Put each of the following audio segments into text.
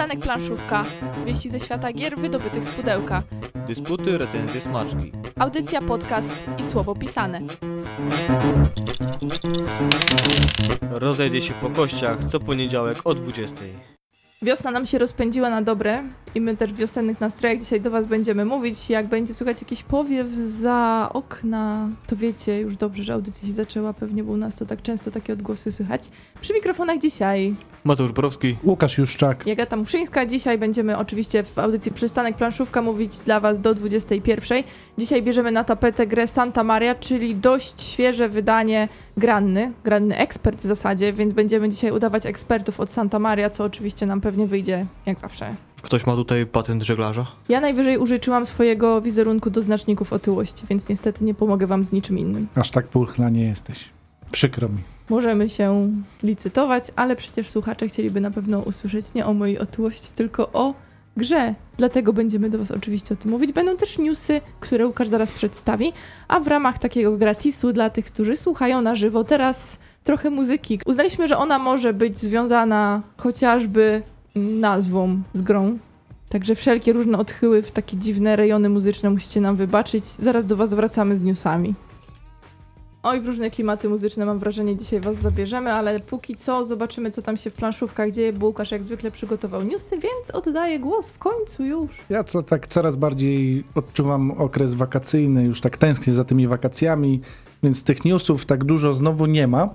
Przystanek planszówka. Wieści ze świata gier wydobytych z pudełka. Dysputy, recenzje, smaczki. Audycja, podcast i słowo pisane. Rozejdzie się po kościach co poniedziałek o 20. Wiosna nam się rozpędziła na dobre i my też w wiosennych nastrojach dzisiaj do Was będziemy mówić. Jak będzie słuchać jakiś powiew za okna, to wiecie już dobrze, że audycja się zaczęła. Pewnie, bo u nas to tak często takie odgłosy słychać. Przy mikrofonach dzisiaj Mateusz Borowski. Łukasz Juszczak. Jagata Muszyńska. Dzisiaj będziemy oczywiście w audycji Przystanek Planszówka mówić dla Was do 21. Dzisiaj bierzemy na tapetę grę Santa Maria, czyli dość świeże wydanie granny, granny ekspert w zasadzie, więc będziemy dzisiaj udawać ekspertów od Santa Maria, co oczywiście nam pewnie wyjdzie jak zawsze. Ktoś ma tutaj patent żeglarza? Ja najwyżej użyczyłam swojego wizerunku do znaczników otyłości, więc niestety nie pomogę Wam z niczym innym. Aż tak pulchna nie jesteś. Przykro mi. Możemy się licytować, ale przecież słuchacze chcieliby na pewno usłyszeć nie o mojej otyłości, tylko o grze. Dlatego będziemy do Was oczywiście o tym mówić. Będą też newsy, które Łukasz zaraz przedstawi, a w ramach takiego gratisu dla tych, którzy słuchają na żywo, teraz trochę muzyki. Uznaliśmy, że ona może być związana chociażby nazwą z grą. Także wszelkie różne odchyły w takie dziwne rejony muzyczne musicie nam wybaczyć. Zaraz do Was wracamy z newsami. Oj, w różne klimaty muzyczne mam wrażenie dzisiaj was zabierzemy, ale póki co zobaczymy, co tam się w planszówkach dzieje, bo Łukasz jak zwykle przygotował newsy, więc oddaję głos w końcu już. Ja co tak coraz bardziej odczuwam okres wakacyjny, już tak tęsknię za tymi wakacjami, więc tych newsów tak dużo znowu nie ma.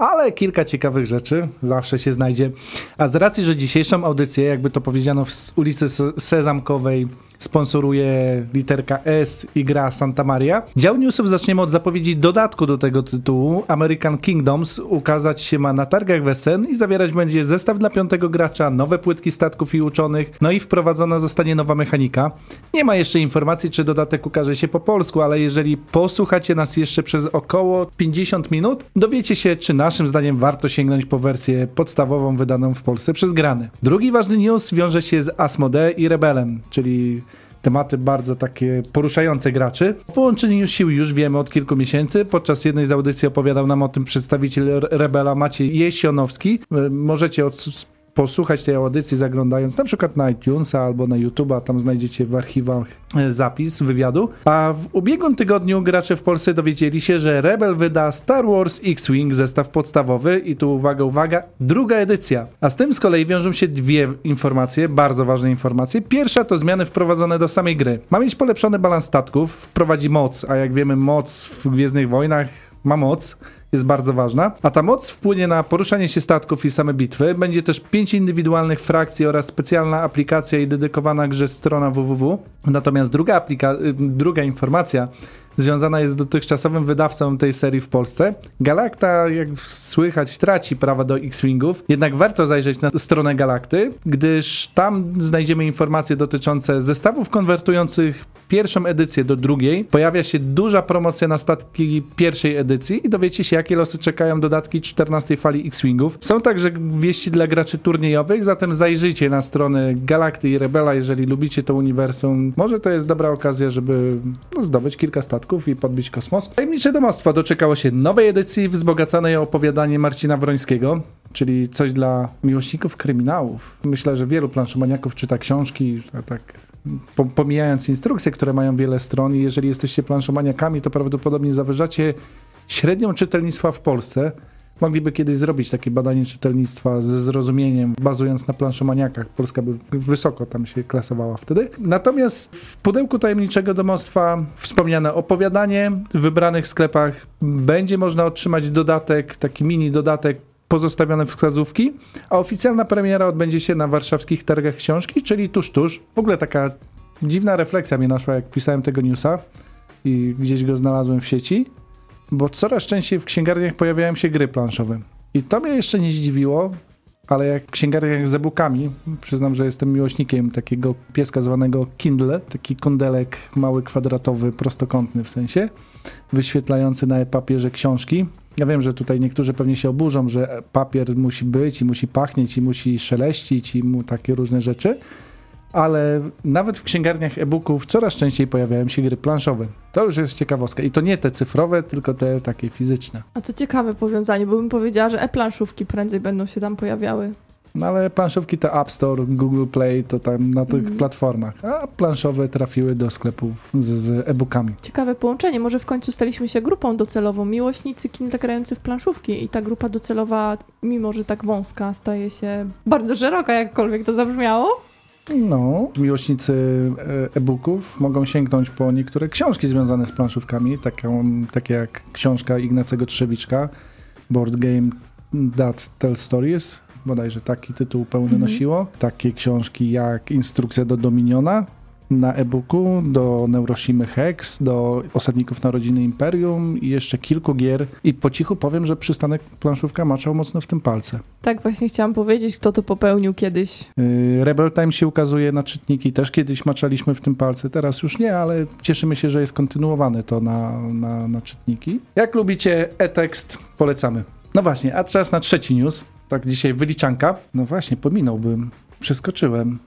Ale kilka ciekawych rzeczy zawsze się znajdzie. A z racji, że dzisiejszą audycję, jakby to powiedziano z ulicy Se- Sezamkowej, sponsoruje literka S i gra Santa Maria. Dział newsów zaczniemy od zapowiedzi dodatku do tego tytułu. American Kingdoms ukazać się ma na targach Wesen i zawierać będzie zestaw dla piątego gracza, nowe płytki statków i uczonych, no i wprowadzona zostanie nowa mechanika. Nie ma jeszcze informacji, czy dodatek ukaże się po polsku, ale jeżeli posłuchacie nas jeszcze przez około 50 minut, dowiecie się, czy naszym zdaniem warto sięgnąć po wersję podstawową wydaną w Polsce przez grany. Drugi ważny news wiąże się z Asmodee i Rebelem, czyli tematy bardzo takie poruszające graczy. O połączeniu sił już wiemy od kilku miesięcy. Podczas jednej z audycji opowiadał nam o tym przedstawiciel Re- Rebela Maciej Jesionowski. Y, Możecie od posłuchać tej audycji zaglądając na przykład na iTunesa albo na YouTube'a, tam znajdziecie w archiwach e, zapis wywiadu. A w ubiegłym tygodniu gracze w Polsce dowiedzieli się, że Rebel wyda Star Wars X-Wing zestaw podstawowy i tu uwaga, uwaga, druga edycja. A z tym z kolei wiążą się dwie informacje, bardzo ważne informacje. Pierwsza to zmiany wprowadzone do samej gry. Ma mieć polepszony balans statków, wprowadzi moc, a jak wiemy moc w Gwiezdnych Wojnach ma moc, jest bardzo ważna, a ta moc wpłynie na poruszanie się statków i same bitwy. Będzie też pięć indywidualnych frakcji oraz specjalna aplikacja i dedykowana grze strona www. Natomiast druga, aplika- y, druga informacja związana jest z dotychczasowym wydawcą tej serii w Polsce. Galacta, jak słychać, traci prawa do X-Wingów, jednak warto zajrzeć na stronę Galakty, gdyż tam znajdziemy informacje dotyczące zestawów konwertujących pierwszą edycję do drugiej. Pojawia się duża promocja na statki pierwszej edycji i dowiecie się, jakie losy czekają dodatki 14 fali X-Wingów. Są także wieści dla graczy turniejowych, zatem zajrzyjcie na strony Galakty i Rebela, jeżeli lubicie to uniwersum. Może to jest dobra okazja, żeby no, zdobyć kilka statków i podbić kosmos. Tajemnicze domostwo doczekało się nowej edycji wzbogaconej o opowiadanie Marcina Wrońskiego, czyli coś dla miłośników kryminałów. Myślę, że wielu planszomaniaków czyta książki, tak po- pomijając instrukcje, które mają wiele stron i jeżeli jesteście planszomaniakami, to prawdopodobnie zawyżacie średnią czytelnictwa w Polsce. Mogliby kiedyś zrobić takie badanie czytelnictwa ze zrozumieniem, bazując na planszomaniakach. Polska by wysoko tam się klasowała wtedy. Natomiast w pudełku tajemniczego domostwa wspomniane opowiadanie. W wybranych sklepach będzie można otrzymać dodatek, taki mini dodatek pozostawione wskazówki, a oficjalna premiera odbędzie się na warszawskich targach książki, czyli tuż, tuż. W ogóle taka dziwna refleksja mnie naszła, jak pisałem tego newsa i gdzieś go znalazłem w sieci, bo coraz częściej w księgarniach pojawiają się gry planszowe. I to mnie jeszcze nie zdziwiło, ale jak w księgarniach z e-bookami, przyznam, że jestem miłośnikiem takiego pieska zwanego Kindle, taki kondelek mały, kwadratowy, prostokątny w sensie, wyświetlający na e-papierze książki. Ja wiem, że tutaj niektórzy pewnie się oburzą, że papier musi być i musi pachnieć i musi szeleścić i mu takie różne rzeczy, ale nawet w księgarniach e-booków coraz częściej pojawiają się gry planszowe. To już jest ciekawostka. I to nie te cyfrowe, tylko te takie fizyczne. A to ciekawe powiązanie, bo bym powiedziała, że e-planszówki prędzej będą się tam pojawiały. No ale planszówki to App Store, Google Play, to tam na tych Mhm. platformach, a planszowe trafiły do sklepów z, z e-bookami. Ciekawe połączenie. Może w końcu staliśmy się grupą docelową. Miłośnicy kin zagrający w planszówki i ta grupa docelowa, mimo że tak wąska, staje się bardzo szeroka, jakkolwiek to zabrzmiało. No, miłośnicy e, e-booków mogą sięgnąć po niektóre książki związane z planszówkami, taką, takie jak książka Ignacego Trzewiczka, Board Game That Tell Stories, bodajże taki tytuł pełny Mhm. nosiło. Takie książki jak Instrukcja do Dominiona na e-booku, do Neuroshimy Hex, do Osadników Narodziny Imperium i jeszcze kilku gier. I po cichu powiem, że przystanek planszówka maczał mocno w tym palce. Tak właśnie chciałam powiedzieć, kto to popełnił kiedyś. Yy, Rebel Time się ukazuje na czytniki, też kiedyś maczaliśmy w tym palce, teraz już nie, ale cieszymy się, że jest kontynuowane to na, na, na czytniki. Jak lubicie e-tekst, polecamy. No właśnie, a czas na trzeci news, tak dzisiaj wyliczanka. No właśnie, pominąłbym, przeskoczyłem,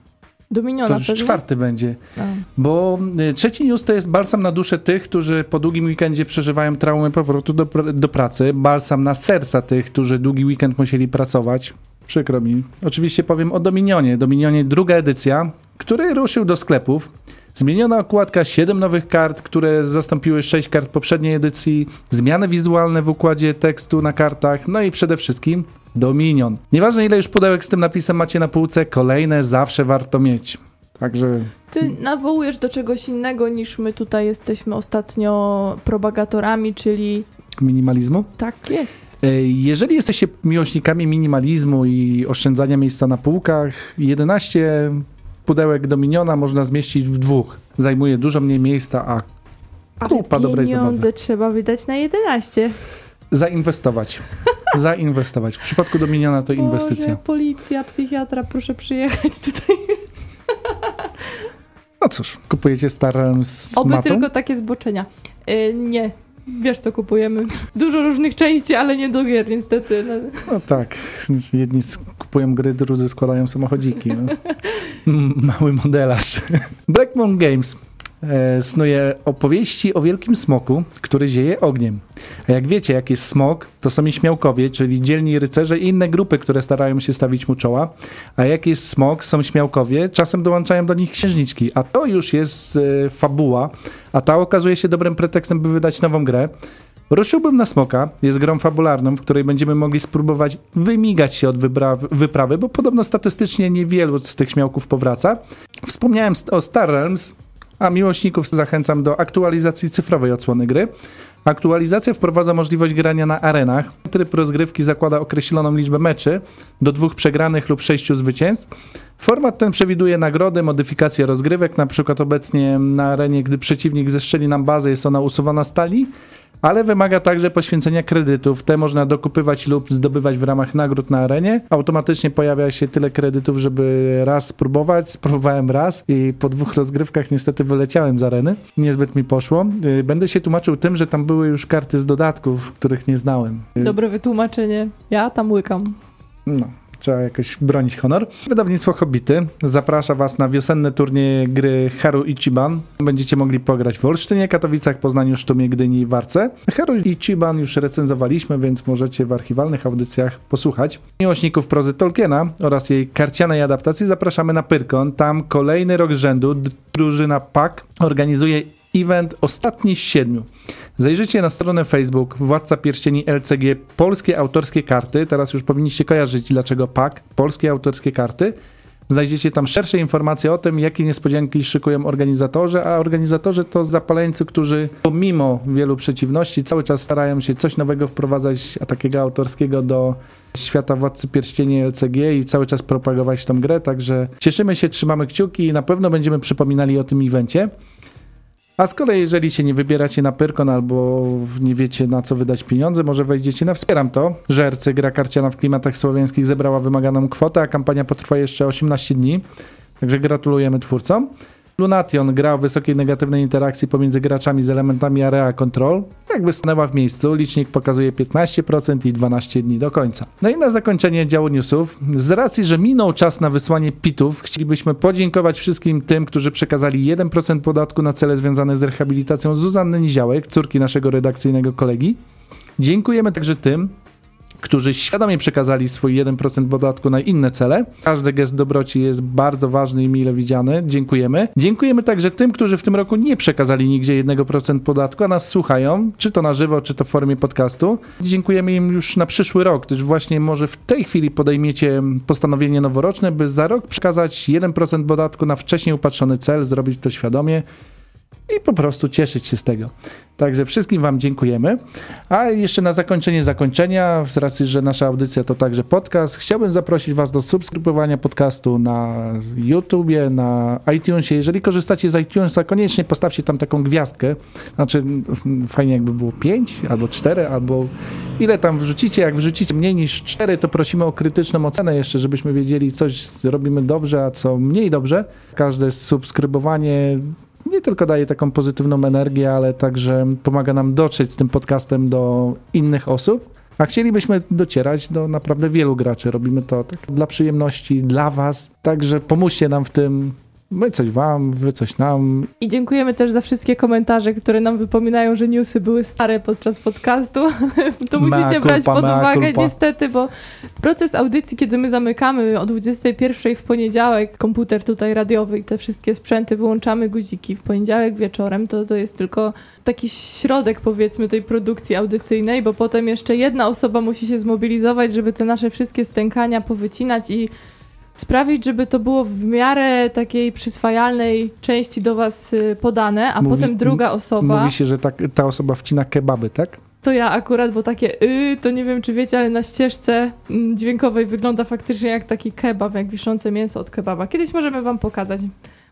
Dominiona to już pewnie? czwarty będzie. A. Bo y, trzeci news to jest balsam na duszę tych, którzy po długim weekendzie przeżywają traumę powrotu do, do pracy. Balsam na serca tych, którzy długi weekend musieli pracować. Przykro mi. Oczywiście powiem o Dominionie. Dominionie druga edycja, który ruszył do sklepów. Zmieniona okładka, 7 nowych kart, które zastąpiły 6 kart poprzedniej edycji, zmiany wizualne w układzie tekstu na kartach, no i przede wszystkim Dominion. Nieważne ile już pudełek z tym napisem macie na półce, kolejne zawsze warto mieć. Także Ty nawołujesz do czegoś innego niż my tutaj jesteśmy ostatnio propagatorami, czyli minimalizmu. tak jest. E, Jeżeli jesteście miłośnikami minimalizmu i oszczędzania miejsca na półkach, 11 pudełek Dominiona można zmieścić w dwóch. Zajmuje dużo mniej miejsca, a Kupa dobrej pieniądze zabawy. trzeba wydać na 11. zainwestować. zainwestować. W przypadku Dominiona to inwestycja. Boże, policja, psychiatra, proszę przyjechać tutaj. No cóż, kupujecie Star Realms z Oby matą? tylko takie zboczenia. Y, nie. Wiesz co kupujemy? Dużo różnych części, ale nie do gier niestety. No. No tak, jedni kupują gry, drudzy składają samochodziki. No. Mały modelarz. Blackmon Games snuje opowieści o wielkim smoku, który zieje ogniem. A jak wiecie, jak jest smok, to są śmiałkowie, czyli dzielni rycerze i inne grupy, które starają się stawić mu czoła. A jak jest smok, są śmiałkowie, czasem dołączają do nich księżniczki. A to już jest e, fabuła, a ta okazuje się dobrym pretekstem, by wydać nową grę. Ruszyłbym na Smoka, jest grą fabularną, w której będziemy mogli spróbować wymigać się od wyprawy, bo podobno statystycznie niewielu z tych śmiałków powraca. Wspomniałem o Star Realms, a miłośników zachęcam do aktualizacji cyfrowej odsłony gry. Aktualizacja wprowadza możliwość grania na arenach. Tryb rozgrywki zakłada określoną liczbę meczy, do dwóch przegranych lub sześciu zwycięstw. Format ten przewiduje nagrody, modyfikacje rozgrywek, na przykład obecnie na arenie, gdy przeciwnik zestrzeli nam bazę, jest ona usuwana z talii, ale wymaga także poświęcenia kredytów. Te można dokupywać lub zdobywać w ramach nagród na arenie. Automatycznie pojawia się tyle kredytów, żeby raz spróbować. Spróbowałem raz i po dwóch rozgrywkach niestety wyleciałem z areny. Niezbyt mi poszło. Y, Będę się tłumaczył tym, że tam były już karty z dodatków, których nie znałem. Y, Dobre wytłumaczenie. Ja tam łykam. no, trzeba jakoś bronić honor. Wydawnictwo Hobbity zaprasza Was na wiosenne turnieje gry Haru Ichiban. Będziecie mogli pograć w Olsztynie, Katowicach, Poznaniu, Sztumie, Gdyni i Warce. Haru Ichiban już recenzowaliśmy, więc możecie w archiwalnych audycjach posłuchać. Miłośników prozy Tolkiena oraz jej karcianej adaptacji zapraszamy na Pyrkon. Tam kolejny rok z rzędu drużyna PAK organizuje event Ostatni z Siedmiu. Zajrzyjcie na stronę Facebook Władca Pierścieni LCG Polskie Autorskie Karty. Teraz już powinniście kojarzyć dlaczego PAK, Polskie Autorskie Karty. Znajdziecie tam szersze informacje o tym, jakie niespodzianki szykują organizatorzy, a organizatorzy to zapaleńcy, którzy pomimo wielu przeciwności cały czas starają się coś nowego wprowadzać, a takiego autorskiego do świata Władcy Pierścieni LCG i cały czas propagować tą grę, także cieszymy się, trzymamy kciuki i na pewno będziemy przypominali o tym evencie. A z kolei, jeżeli się nie wybieracie na Pyrkon albo nie wiecie na co wydać pieniądze, może wejdziecie na Wspieram to. Żercy, gra karciana w klimatach słowiańskich zebrała wymaganą kwotę, a kampania potrwa jeszcze 18 dni. Także gratulujemy twórcom. Lunation gra o wysokiej negatywnej interakcji pomiędzy graczami z elementami area control. Jakby stanęła w miejscu, licznik pokazuje 15% i 12 dni do końca. No i na zakończenie działu newsów. Z racji, że minął czas na wysłanie pitów, chcielibyśmy podziękować wszystkim tym, którzy przekazali 1% podatku na cele związane z rehabilitacją Zuzanny Niziołek, córki naszego redakcyjnego kolegi. Dziękujemy także tym, którzy świadomie przekazali swój 1% podatku na inne cele. Każdy gest dobroci jest bardzo ważny i mile widziany. Dziękujemy. Dziękujemy także tym, którzy w tym roku nie przekazali nigdzie 1% podatku, a nas słuchają, czy to na żywo, czy to w formie podcastu. Dziękujemy im już na przyszły rok, gdyż właśnie może w tej chwili podejmiecie postanowienie noworoczne, by za rok przekazać 1% podatku na wcześniej upatrzony cel, zrobić to świadomie i po prostu cieszyć się z tego. Także wszystkim Wam dziękujemy. A jeszcze na zakończenie zakończenia, z racji, że nasza audycja to także podcast, chciałbym zaprosić Was do subskrybowania podcastu na YouTubie, na iTunesie. Jeżeli korzystacie z iTunesa, koniecznie postawcie tam taką gwiazdkę. Znaczy, fajnie jakby było 5 albo 4, albo ile tam wrzucicie. Jak wrzucicie mniej niż 4, to prosimy o krytyczną ocenę jeszcze, żebyśmy wiedzieli, coś robimy dobrze, a co mniej dobrze. Każde subskrybowanie nie tylko daje taką pozytywną energię, ale także pomaga nam dotrzeć z tym podcastem do innych osób. A chcielibyśmy docierać do naprawdę wielu graczy. Robimy to tak dla przyjemności, dla Was. Także pomóżcie nam w tym. My coś Wam, Wy coś nam. I dziękujemy też za wszystkie komentarze, które nam wypominają, że newsy były stare podczas podcastu. to Mea musicie culpa, brać pod uwagę niestety, bo proces audycji, kiedy my zamykamy o 21 w poniedziałek, komputer tutaj radiowy i te wszystkie sprzęty, wyłączamy guziki w poniedziałek wieczorem, to, to jest tylko taki środek powiedzmy tej produkcji audycyjnej, bo potem jeszcze jedna osoba musi się zmobilizować, żeby te nasze wszystkie stękania powycinać i sprawić, żeby to było w miarę takiej przyswajalnej części do was y, podane, a Mówi- potem druga osoba, Mówi się, że tak, ta osoba wcina kebaby, tak? to ja akurat, bo takie y, to nie wiem czy wiecie, ale na ścieżce mm, dźwiękowej wygląda faktycznie jak taki kebab, jak wiszące mięso od kebaba. Kiedyś możemy wam pokazać.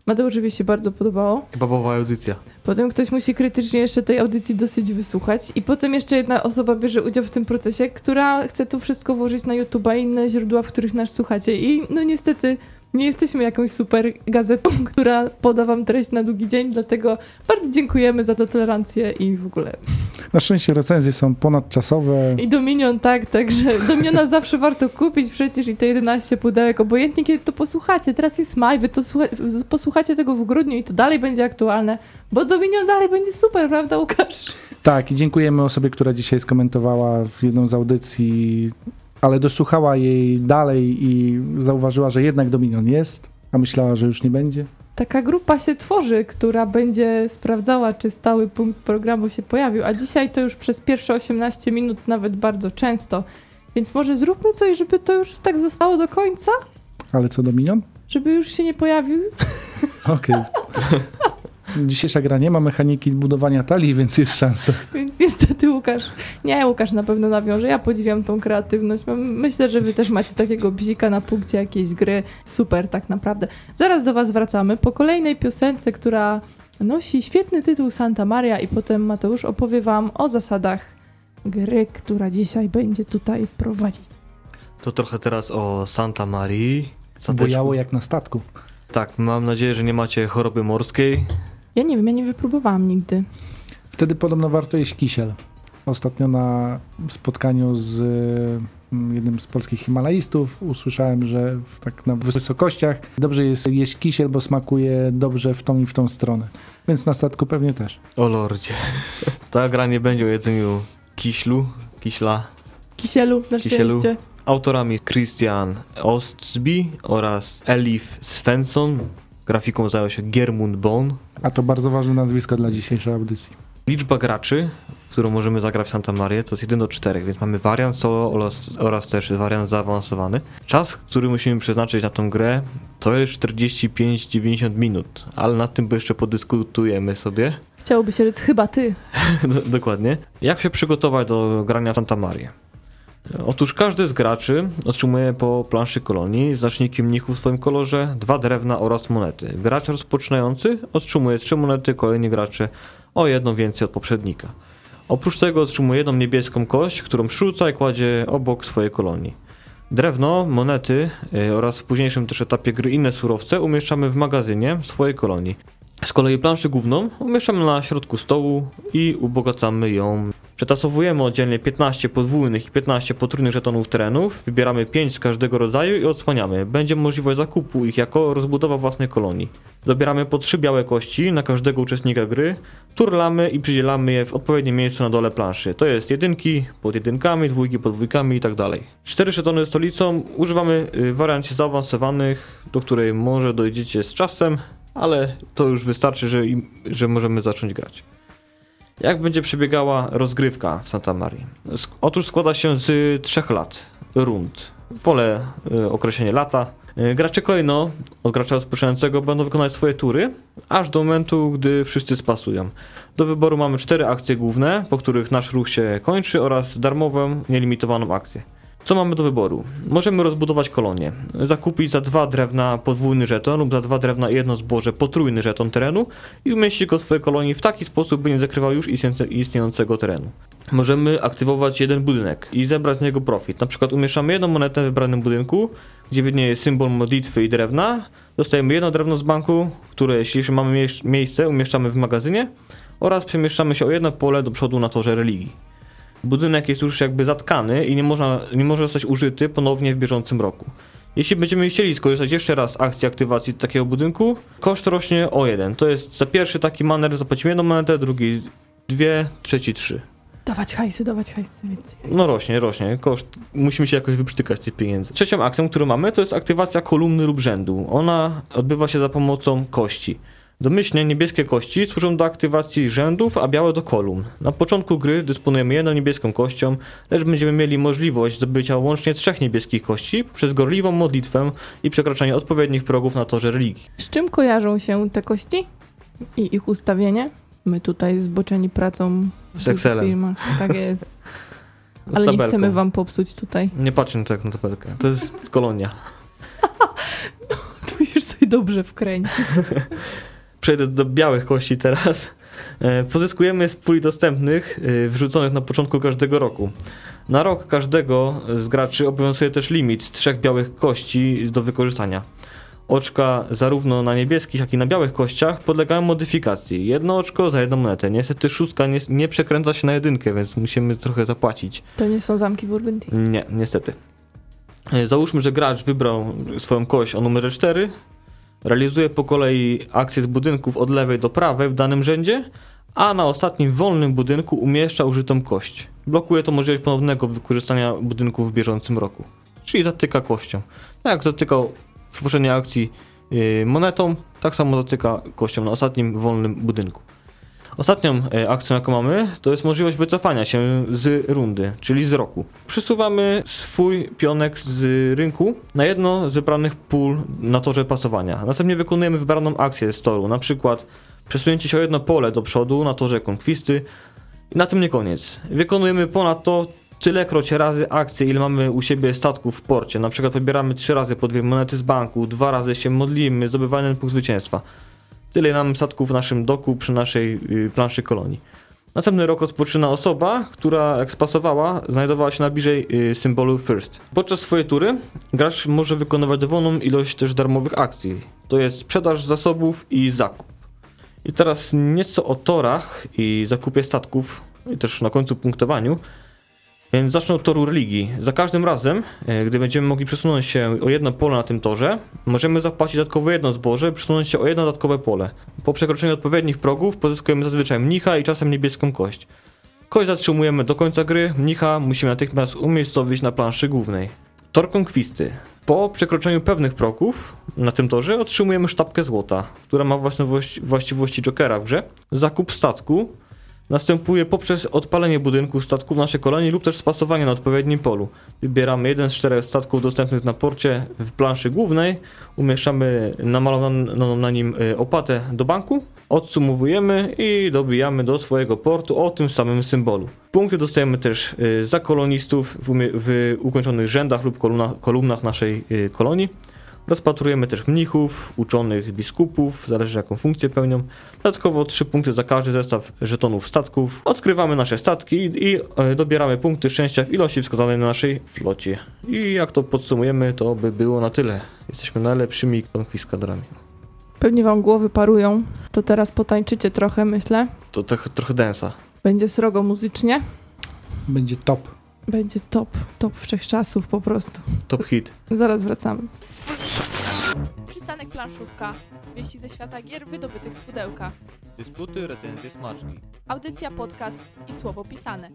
Mateuszowi się bardzo podobało. Babowa audycja. Potem ktoś musi krytycznie jeszcze tej audycji dosyć wysłuchać i potem jeszcze jedna osoba bierze udział w tym procesie, która chce to wszystko włożyć na YouTube'a i inne źródła, w których nas słuchacie i no niestety nie jesteśmy jakąś super gazetą, która poda wam treść na długi dzień, dlatego bardzo dziękujemy za tę tolerancję i w ogóle. Na szczęście recenzje są ponadczasowe. I Dominion tak, także Dominiona zawsze warto kupić przecież i te 11 pudełek, obojętnie kiedy to posłuchacie. Teraz jest maj, wy to słucha- posłuchacie tego w grudniu i to dalej będzie aktualne, bo Dominion dalej będzie super, prawda Łukasz? Tak, i dziękujemy osobie, która dzisiaj skomentowała w jedną z audycji, ale dosłuchała jej dalej i zauważyła, że jednak Dominion jest, a myślała, że już nie będzie. Taka grupa się tworzy, która będzie sprawdzała, czy stały punkt programu się pojawił, a dzisiaj to już przez pierwsze 18 minut nawet bardzo często. Więc może zróbmy coś, żeby to już tak zostało do końca? Ale co Dominion? Żeby już się nie pojawił? Okej. Dzisiejsza gra nie ma mechaniki budowania talii, więc jest szansa. Niestety Łukasz, nie Łukasz na pewno nawiąże, ja podziwiam tą kreatywność. Myślę, że wy też macie takiego bzika na punkcie jakiejś gry. Super tak naprawdę. Zaraz do was wracamy po kolejnej piosence, która nosi świetny tytuł Santa Maria i potem Mateusz opowie wam o zasadach gry, która dzisiaj będzie tutaj prowadzić. To trochę teraz o Santa Marii. Bojało jak na statku. Tak, mam nadzieję, że nie macie choroby morskiej. Ja nie wiem, ja nie wypróbowałam nigdy. Wtedy podobno warto jeść kisiel. Ostatnio na spotkaniu z mm, jednym z polskich himalaistów usłyszałem, że w, tak na wysokościach dobrze jest jeść kisiel, bo smakuje dobrze w tą i w tą stronę. Więc na statku pewnie też. O lordzie. Ta gra nie będzie o jedzeniu kiślu, kiśla. Kisielu, na Kisielu. szczęście. Autorami Christian Ostby oraz Elif Svensson. Grafiką zajął się Germund Bone. A to bardzo ważne nazwisko dla dzisiejszej audycji. Liczba graczy, w którą możemy zagrać w Santa Maria, to jest 1 do 4, więc mamy wariant solo oraz, oraz też wariant zaawansowany. Czas, który musimy przeznaczyć na tą grę, to jest 45-90 minut, ale nad tym jeszcze podyskutujemy sobie. Chciałoby się rzec chyba ty. Do- Dokładnie. Jak się przygotować do grania w Santa Maria? Otóż każdy z graczy otrzymuje po planszy kolonii znacznikiem mnichu w swoim kolorze, dwa drewna oraz monety. Gracz rozpoczynający otrzymuje trzy monety, kolejni gracze o jedną więcej od poprzednika. Oprócz tego otrzymuje jedną niebieską kość, którą przerzuca i kładzie obok swojej kolonii. Drewno, monety y, oraz w późniejszym też etapie gry inne surowce umieszczamy w magazynie swojej kolonii. Z kolei planszę główną umieszczamy na środku stołu i ubogacamy ją. Przetasowujemy oddzielnie 15 podwójnych i 15 potrójnych żetonów terenów, wybieramy 5 z każdego rodzaju i odsłaniamy. Będzie możliwość zakupu ich jako rozbudowa własnej kolonii. Zabieramy po trzy białe kości na każdego uczestnika gry, turlamy i przydzielamy je w odpowiednim miejscu na dole planszy. To jest jedynki pod jedynkami, dwójki pod dwójkami i tak dalej. Cztery żetony stolicą używamy y, w wariancie zaawansowanych, do której może dojdziecie z czasem, ale to już wystarczy, że, im- że możemy zacząć grać. Jak będzie przebiegała rozgrywka w Santa Marii? Otóż składa się z trzech lat, rund. Wolę y, określenie lata. Y, gracze kolejno od gracza rozpoczynającego będą wykonać swoje tury, aż do momentu, gdy wszyscy spasują. Do wyboru mamy cztery akcje główne, po których nasz ruch się kończy oraz darmową, nielimitowaną akcję. Co mamy do wyboru? Możemy rozbudować kolonię, zakupić za dwa drewna podwójny żeton lub za dwa drewna i jedno zboże potrójny żeton terenu i umieścić go w swojej kolonii w taki sposób, by nie zakrywał już istniejące- istniejącego terenu. Możemy aktywować jeden budynek i zebrać z niego profit. Na przykład umieszczamy jedną monetę w wybranym budynku, gdzie widnieje symbol modlitwy i drewna. Dostajemy jedno drewno z banku, które jeśli jeszcze mamy mie- miejsce, umieszczamy w magazynie oraz przemieszczamy się o jedno pole do przodu na torze religii. Budynek jest już jakby zatkany i nie, można, nie może zostać użyty ponownie w bieżącym roku. Jeśli będziemy chcieli skorzystać jeszcze raz z akcji aktywacji takiego budynku, koszt rośnie o jeden. To jest za pierwszy taki maner zapłacimy jedną monetę, drugi dwie, trzeci trzy. Dawać hajsy, dawać hajsy więcej. No rośnie, rośnie. Koszt. Musimy się jakoś wyprztykać tych pieniędzy. Trzecią akcją, którą mamy, to jest aktywacja kolumny lub rzędu. Ona odbywa się za pomocą kości. Domyślnie niebieskie kości służą do aktywacji rzędów, a białe do kolumn. Na początku gry dysponujemy jedną niebieską kością, lecz będziemy mieli możliwość zdobycia łącznie trzech niebieskich kości przez gorliwą modlitwę i przekraczanie odpowiednich progów na torze religii. Z czym kojarzą się te kości i ich ustawienie? My tutaj zboczeni pracą w Z Excelem. firmach. Tak jest. Ale nie chcemy wam popsuć tutaj. Nie patrzcie na tak na tabelkę. To jest kolonia. To musisz sobie dobrze wkręcić. Przejdę do białych kości teraz. E, Pozyskujemy z puli dostępnych, e, wrzuconych na początku każdego roku. Na rok każdego z graczy obowiązuje też limit trzech białych kości do wykorzystania. Oczka zarówno na niebieskich, jak i na białych kościach podlegają modyfikacji. Jedno oczko za jedną monetę. Niestety szóstka nie, nie przekręca się na jedynkę, więc musimy trochę zapłacić. To nie są zamki Burgundy. Nie, niestety. E, Załóżmy, że gracz wybrał swoją kość o numerze 4, realizuje po kolei akcję z budynków od lewej do prawej w danym rzędzie, a na ostatnim wolnym budynku umieszcza użytą kość. Blokuje to możliwość ponownego wykorzystania budynków w bieżącym roku. Czyli zatyka kością. Tak jak zatykał w poprzedniej akcji yy, monetą, tak samo zatyka kością na ostatnim wolnym budynku. Ostatnią e, akcją, jaką mamy, to jest możliwość wycofania się z rundy, czyli z roku. Przesuwamy swój pionek z rynku na jedno z wybranych pól na torze pasowania. Następnie wykonujemy wybraną akcję z toru, na przykład przesunięcie się o jedno pole do przodu na torze konkwisty. I na tym nie koniec. Wykonujemy ponadto tylekroć razy akcje, ile mamy u siebie statków w porcie. Na przykład pobieramy trzy razy po dwie monety z banku, dwa razy się modlimy, zdobywamy punkt zwycięstwa. Tyle nam statków w naszym doku przy naszej y, planszy kolonii. Następny rok rozpoczyna osoba, która jak spasowała, znajdowała się najbliżej y, symbolu First. Podczas swojej tury gracz może wykonywać dowolną ilość też darmowych akcji. To jest sprzedaż zasobów i zakup. I teraz nieco o torach i zakupie statków, i też na końcu punktowaniu. Więc zacznę od toru religii. Za każdym razem, e, gdy będziemy mogli przesunąć się o jedno pole na tym torze, możemy zapłacić dodatkowo jedno zboże, przesunąć się o jedno dodatkowe pole. Po przekroczeniu odpowiednich progów pozyskujemy zazwyczaj mnicha i czasem niebieską kość. Kość zatrzymujemy do końca gry, mnicha musimy natychmiast umiejscowić na planszy głównej. Tor konkwisty. Po przekroczeniu pewnych progów na tym torze otrzymujemy sztabkę złota, która ma właściwości Jokera w grze. Zakup statku następuje poprzez odpalenie budynku statku w naszej kolonii lub też spasowanie na odpowiednim polu. Wybieramy jeden z czterech statków dostępnych na porcie w planszy głównej, umieszczamy namalowaną na nim y, opłatę do banku, odsumowujemy i dobijamy do swojego portu o tym samym symbolu. Punkty dostajemy też y, za kolonistów w, w ukończonych rzędach lub kolumnach, kolumnach naszej y, kolonii. Rozpatrujemy też mnichów, uczonych, biskupów, zależy jaką funkcję pełnią. Dodatkowo 3 punkty za każdy zestaw żetonów statków. Odkrywamy nasze statki i, e, dobieramy punkty szczęścia w ilości wskazanej na naszej flocie. I jak to podsumujemy, to by było na tyle. Jesteśmy najlepszymi konfiskadorami. Pewnie wam głowy parują. To teraz potańczycie trochę, myślę. To tak, trochę densa. Będzie srogo muzycznie. Będzie top. Będzie top, top wszechczasów po prostu. Top hit. Zaraz wracamy. Let's go. Przystanek planszówka. Wieści ze świata gier wydobytych z pudełka. Dysputy, recenzje, smaczki. Audycja, podcast i słowo pisane.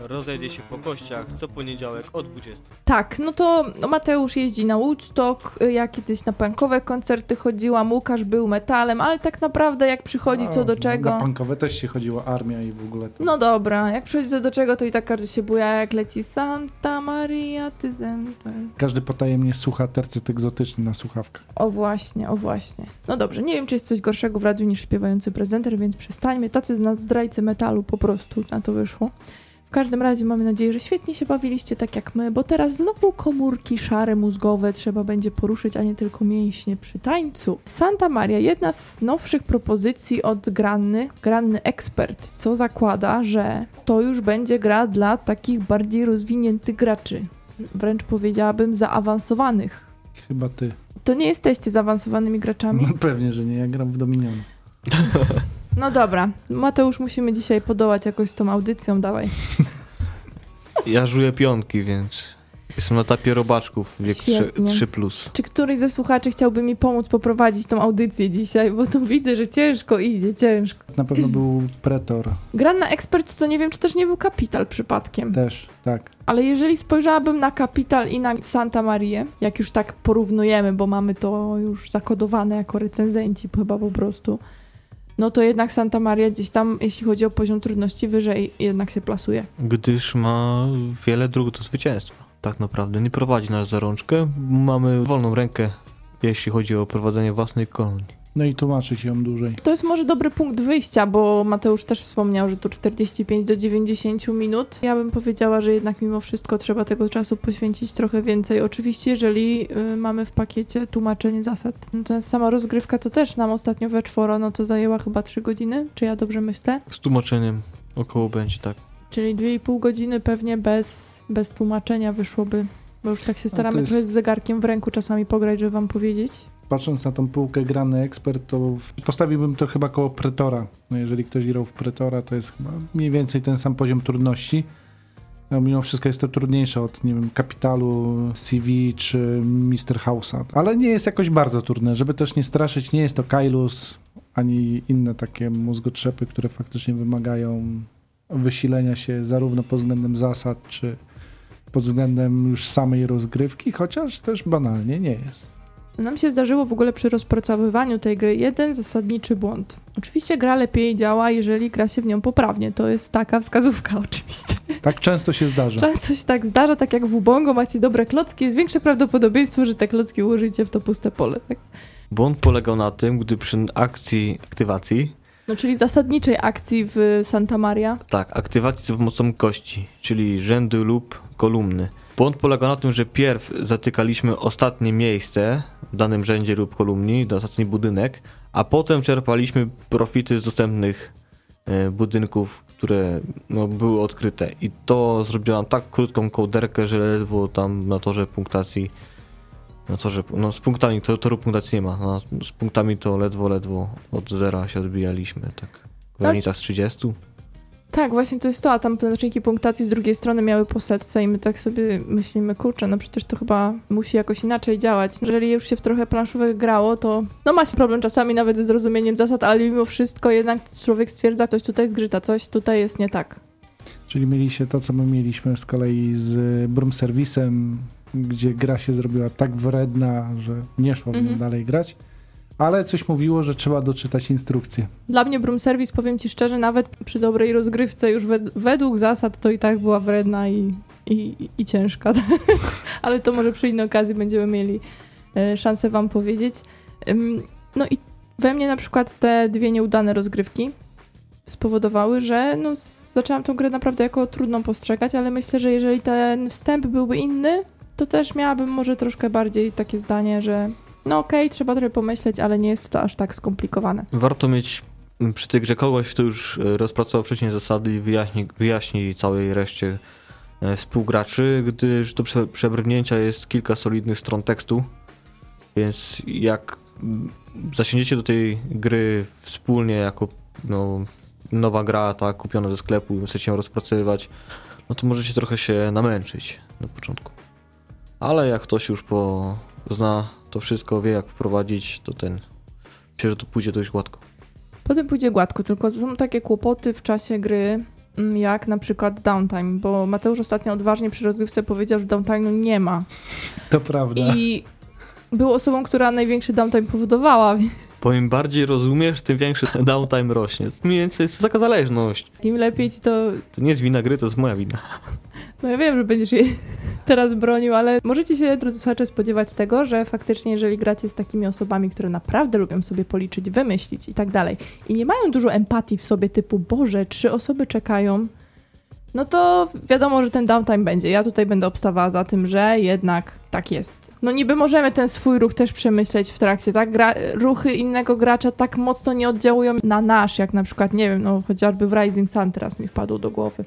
Rozejdzie się po kościach co poniedziałek o 20. Tak, no to Mateusz jeździ na Woodstock, ja kiedyś na punkowe koncerty chodziłam, Łukasz był metalem, ale tak naprawdę jak przychodzi co do Na czego... punkowe też się chodziło armia i w ogóle to. No dobra, jak przychodzi co do czego, to i tak każdy się buja, jak leci Santa Maria, ty zemdlej. Każdy potajemnie słucha tercet egzotyczny na słuchawkach. O właśnie, o właśnie. No dobrze, nie wiem, czy jest coś gorszego w radiu niż śpiewający prezenter, więc przestańmy. Tacy z nas zdrajcy metalu po prostu na to wyszło. W każdym razie mamy nadzieję, że świetnie się bawiliście tak jak my, bo teraz znowu komórki szare mózgowe trzeba będzie poruszyć, a nie tylko mięśnie przy tańcu. Santa Maria, jedna z nowszych propozycji od Granny, Granny Expert, co zakłada, że to już będzie gra dla takich bardziej rozwiniętych graczy. Wręcz powiedziałabym zaawansowanych. Chyba ty. To nie jesteście zaawansowanymi graczami? No pewnie, że nie. Ja gram w Dominion. No dobra, Mateusz, musimy dzisiaj podołać jakoś z tą audycją, dawaj. Ja żuję pionki, więc jestem na etapie robaczków, wiek 3, Świetnie. 3 plus. Czy któryś ze słuchaczy chciałby mi pomóc poprowadzić tą audycję dzisiaj, bo tu widzę, że ciężko idzie, ciężko. Na pewno był Pretor Gran na ekspert to nie wiem, czy też nie był Kapital przypadkiem. też, tak. Ale jeżeli spojrzałabym na Kapital i na Santa Marię, jak już tak porównujemy, bo mamy to już zakodowane jako recenzenci chyba po prostu, no to jednak Santa Maria gdzieś tam, jeśli chodzi o poziom trudności, wyżej jednak się plasuje. Gdyż ma wiele dróg do zwycięstwa. Tak naprawdę nie prowadzi nas za rączkę. Mamy wolną rękę, jeśli chodzi o prowadzenie własnej kolonii. No i tłumaczyć ją dłużej. To jest może dobry punkt wyjścia, bo Mateusz też wspomniał, że tu 45 do 90 minut. Ja bym powiedziała, że jednak mimo wszystko trzeba tego czasu poświęcić trochę więcej. Oczywiście, jeżeli y, mamy w pakiecie tłumaczenie zasad. Ta sama rozgrywka to też nam ostatnio we czworo, no to zajęła chyba 3 godziny, czy ja dobrze myślę? Z tłumaczeniem około będzie tak. Czyli 2,5 godziny pewnie bez, bez tłumaczenia wyszłoby. Bo już tak się staramy jest- trochę z zegarkiem w ręku czasami pograć, żeby wam powiedzieć. Patrząc na tą półkę grany ekspert, to postawiłbym to chyba koło Pretora. No jeżeli ktoś grał w Pretora, to jest chyba mniej więcej ten sam poziom trudności. No, mimo wszystko jest to trudniejsze od, nie wiem, Kapitalu, CV czy Mr. House'a. Ale nie jest jakoś bardzo trudne, żeby też nie straszyć. Nie jest to Kailus, ani inne takie mózgotrzepy, które faktycznie wymagają wysilenia się zarówno pod względem zasad, czy pod względem już samej rozgrywki, chociaż też banalnie nie jest. Nam się zdarzyło w ogóle przy rozpracowywaniu tej gry jeden zasadniczy błąd. Oczywiście gra lepiej działa, jeżeli gra się w nią poprawnie. To jest taka wskazówka oczywiście. Tak często się zdarza. Często się tak zdarza, tak jak w Ubongo macie dobre klocki, jest większe prawdopodobieństwo, że te klocki ułożycie w to puste pole. Tak? Błąd polegał na tym, gdy przy akcji aktywacji, No czyli zasadniczej akcji w Santa Maria. tak, aktywacji za pomocą kości, czyli rzędy lub kolumny. Błąd polegał na tym, że pierw zatykaliśmy ostatnie miejsce w danym rzędzie lub kolumni, ostatni budynek, a potem czerpaliśmy profity z dostępnych e, budynków, które no, były odkryte. I to zrobiłam tak krótką kołderkę, że ledwo tam na torze punktacji, na torze, no z punktami, to, toru punktacji nie ma, no, z punktami to ledwo, ledwo od zera się odbijaliśmy, tak. W granicach z 30. Tak, właśnie to jest to, a tam te znaczniki punktacji z drugiej strony miały po setce i my tak sobie myślimy, kurczę, no przecież to chyba musi jakoś inaczej działać. Jeżeli już się w trochę planszówek grało, to no ma się problem czasami nawet ze zrozumieniem zasad, ale mimo wszystko jednak człowiek stwierdza, coś tutaj zgrzyta, coś tutaj jest nie tak. Czyli mieliście to, co my mieliśmy z kolei z Broom Serwisem, gdzie gra się zrobiła tak wredna, że nie szło w nią Mhm. dalej grać. Ale coś mówiło, że trzeba doczytać instrukcję. Dla mnie Broom Service, powiem ci szczerze, nawet przy dobrej rozgrywce już wed- według zasad to i tak była wredna i, i, i ciężka. Ale to może przy innej okazji będziemy mieli e, szansę wam powiedzieć. No i we mnie na przykład te dwie nieudane rozgrywki spowodowały, że no, zaczęłam tą grę naprawdę jako trudną postrzegać, ale myślę, że jeżeli ten wstęp byłby inny, to też miałabym może troszkę bardziej takie zdanie, że no okej, trzeba trochę pomyśleć, ale nie jest to aż tak skomplikowane. Warto mieć mm, przy tej grze kogoś, kto już e, rozpracował wcześniej zasady i wyjaśni, wyjaśni całej reszcie e, współgraczy, gdyż do prze, przebrnięcia jest kilka solidnych stron tekstu, więc jak mm, zasiędziecie do tej gry wspólnie jako no, nowa gra, tak, kupiona ze sklepu i chcecie ją rozpracowywać, no to możecie trochę się namęczyć na początku. Ale jak ktoś już po, zna to wszystko, wie jak wprowadzić, to ten, myślę, że to pójdzie dość gładko. Potem pójdzie gładko, tylko są takie kłopoty w czasie gry, mm, jak na przykład downtime, bo Mateusz ostatnio odważnie przy rozgrywce powiedział, że downtime'u nie ma. To prawda. I był osobą, która największy downtime powodowała. Bo im bardziej rozumiesz, tym większy ten downtime rośnie. Mniej więcej jest to taka zależność. Im lepiej ci to To nie jest wina gry, to jest moja wina. No ja wiem, że będziesz jej teraz bronił, ale możecie się, drodzy słuchacze, spodziewać tego, że faktycznie, jeżeli gracie z takimi osobami, które naprawdę lubią sobie policzyć, wymyślić i tak dalej, i nie mają dużo empatii w sobie, typu, Boże, trzy osoby czekają, no to wiadomo, że ten downtime będzie. Ja tutaj będę obstawała za tym, że jednak tak jest. No niby możemy ten swój ruch też przemyśleć w trakcie, tak? Gra ruchy innego gracza tak mocno nie oddziałują na nasz, jak na przykład, nie wiem, no chociażby w Rising Sun teraz mi wpadło do głowy.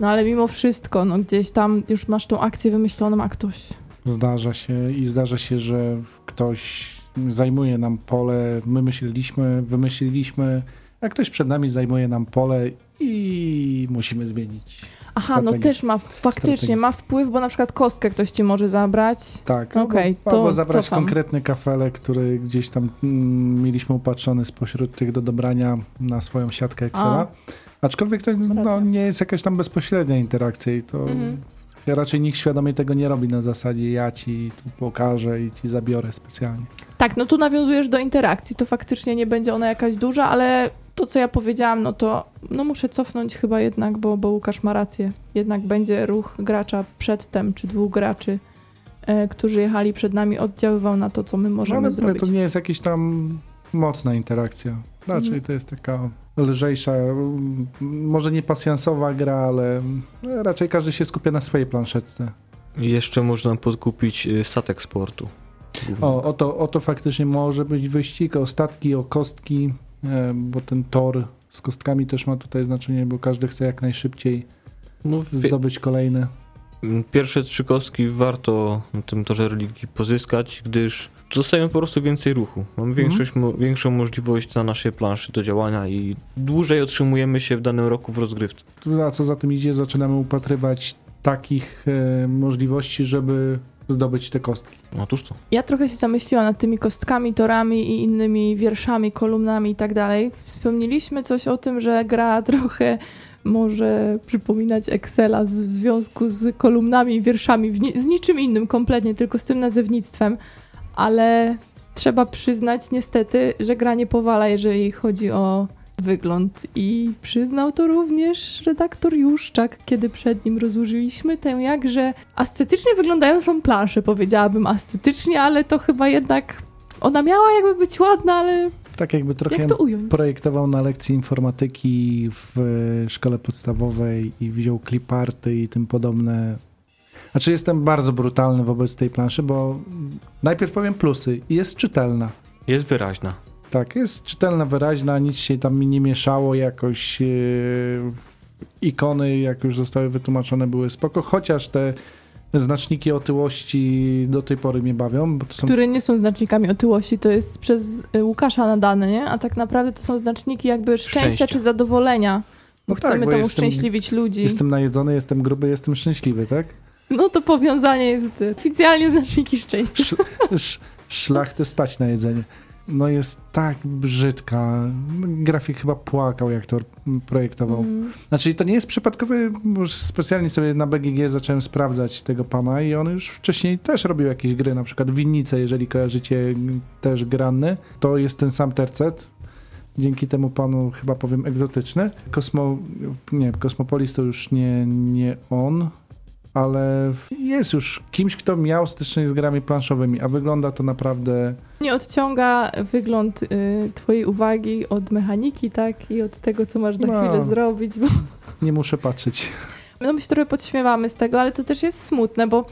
No ale mimo wszystko, no gdzieś tam już masz tą akcję wymyśloną, a ktoś... Zdarza się i zdarza się, że ktoś zajmuje nam pole, my myśleliśmy, wymyśliliśmy, a ktoś przed nami zajmuje nam pole i musimy zmienić. Aha, no Strategia. też ma, faktycznie Strategia. ma wpływ, bo na przykład kostkę ktoś ci może zabrać. Tak, Okej, albo, to albo zabrać cofam. konkretny kafelek, który gdzieś tam mm, mieliśmy upatrzony spośród tych do dobrania na swoją siatkę Excela. Aczkolwiek to no, nie jest jakaś tam bezpośrednia interakcja i to Mhm. raczej nikt świadomie tego nie robi na zasadzie ja ci tu pokażę i ci zabiorę specjalnie. Tak, no tu nawiązujesz do interakcji, to faktycznie nie będzie ona jakaś duża, ale to, co ja powiedziałam, no to no muszę cofnąć chyba jednak, bo, bo Łukasz ma rację. Jednak będzie ruch gracza przedtem, czy dwóch graczy, e, którzy jechali przed nami, oddziaływał na to, co my możemy ale zrobić. to nie jest jakaś tam mocna interakcja. Raczej Mhm. to jest taka lżejsza, mm, może nie pasjansowa gra, ale raczej każdy się skupia na swojej planszetce. Jeszcze można podkupić y, statek sportu. O, o, to, o to faktycznie może być wyścig, o statki, o kostki, e, bo ten tor z kostkami też ma tutaj znaczenie, bo każdy chce jak najszybciej No, zdobyć kolejne. Pierwsze trzy kostki warto na tym torze religii pozyskać, gdyż dostajemy po prostu więcej ruchu. Mamy większość, mo- większą możliwość na naszej planszy do działania i dłużej otrzymujemy się w danym roku w rozgrywce. A co za tym idzie, zaczynamy upatrywać takich e, możliwości, żeby zdobyć te kostki. Otóż to. Ja trochę się zamyśliłam nad tymi kostkami, torami i innymi wierszami, kolumnami i tak dalej. Wspomnieliśmy coś o tym, że gra trochę może przypominać Excela w związku z kolumnami i wierszami, w ni- z niczym innym kompletnie, tylko z tym nazewnictwem, ale trzeba przyznać niestety, że gra nie powala, jeżeli chodzi o wygląd i przyznał to również redaktor Juszczak, kiedy przed nim rozłożyliśmy tę jakże estetycznie wyglądającą planszę, powiedziałabym estetycznie, ale to chyba jednak ona miała jakby być ładna, ale Tak jakby trochę jak projektował na lekcji informatyki w szkole podstawowej i wziął cliparty i tym podobne. Znaczy jestem bardzo brutalny wobec tej planszy, bo najpierw powiem plusy. Jest czytelna. Jest wyraźna. Tak, jest czytelna, wyraźna, nic się tam mi nie mieszało, jakoś e, ikony, jak już zostały wytłumaczone, były spoko, chociaż te znaczniki otyłości do tej pory mnie bawią, bo to są Które nie są znacznikami otyłości, to jest przez y, Łukasza nadane, nie? A tak naprawdę to są znaczniki jakby szczęścia, Szczęścia. czy zadowolenia. Bo No tak, chcemy bo tam jestem- uszczęśliwić ludzi. Jestem najedzony, jestem gruby, jestem szczęśliwy, tak? No to powiązanie jest oficjalnie znaczniki szczęścia. Sz, sz, szlachtę stać na jedzenie. No jest tak brzydka. Grafik chyba płakał, jak to projektował. Mm. Znaczy to nie jest przypadkowy, bo specjalnie sobie na BGG zacząłem sprawdzać tego pana i on już wcześniej też robił jakieś gry, na przykład Winnice, jeżeli kojarzycie też grany, to jest ten sam tercet. Dzięki temu panu chyba powiem egzotyczny. Kosmo, nie, Kosmopolis to już nie, nie on, ale jest już kimś, kto miał styczność z grami planszowymi, a wygląda to naprawdę Nie odciąga wygląd y, twojej uwagi od mechaniki, tak? I od tego, co masz za No. chwilę zrobić, bo nie muszę patrzeć. no my się trochę podśmiewamy z tego, ale to też jest smutne, bo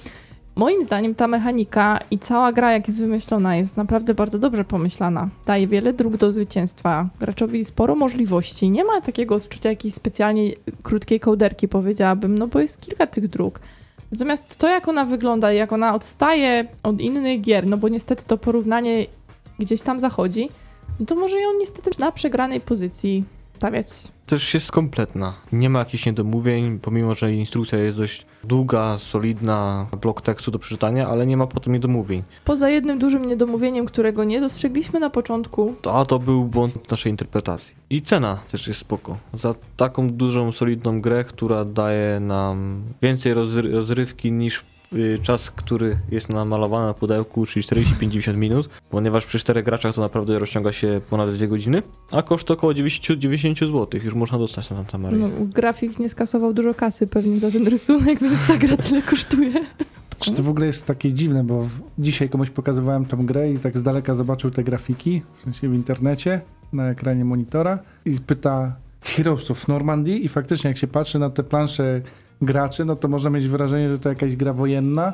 moim zdaniem ta mechanika i cała gra, jak jest wymyślona, jest naprawdę bardzo dobrze pomyślana. Daje wiele dróg do zwycięstwa, graczowi sporo możliwości. Nie ma takiego odczucia jakiejś specjalnie krótkiej kołderki, powiedziałabym, no bo jest kilka tych dróg. Natomiast to, jak ona wygląda, i jak ona odstaje od innych gier, no bo niestety to porównanie gdzieś tam zachodzi, no to może ją niestety na przegranej pozycji stawiać. Też jest kompletna. Nie ma jakichś niedomówień, pomimo że instrukcja jest dość długa, solidna blok tekstu do przeczytania, ale nie ma potem niedomówień. Poza jednym dużym niedomówieniem, którego nie dostrzegliśmy na początku, To, a to był błąd naszej interpretacji. I cena też jest spoko. Za taką dużą, solidną grę, która daje nam więcej rozry- rozrywki niż czas, który jest namalowany na pudełku, czyli 40-50 minut, ponieważ przy czterech graczach to naprawdę rozciąga się ponad 2 godziny, a koszt około 90, 90 zł. Już można dostać na Santa Maria. no, grafik nie skasował dużo kasy pewnie za ten rysunek, więc ta gra tyle kosztuje. Czy to w ogóle jest takie dziwne, bo dzisiaj komuś pokazywałem tą grę i tak z daleka zobaczył te grafiki, w sensie w internecie, na ekranie monitora i pyta Heroes of Normandy i faktycznie jak się patrzy na te plansze graczy, no to można mieć wrażenie, że to jakaś gra wojenna.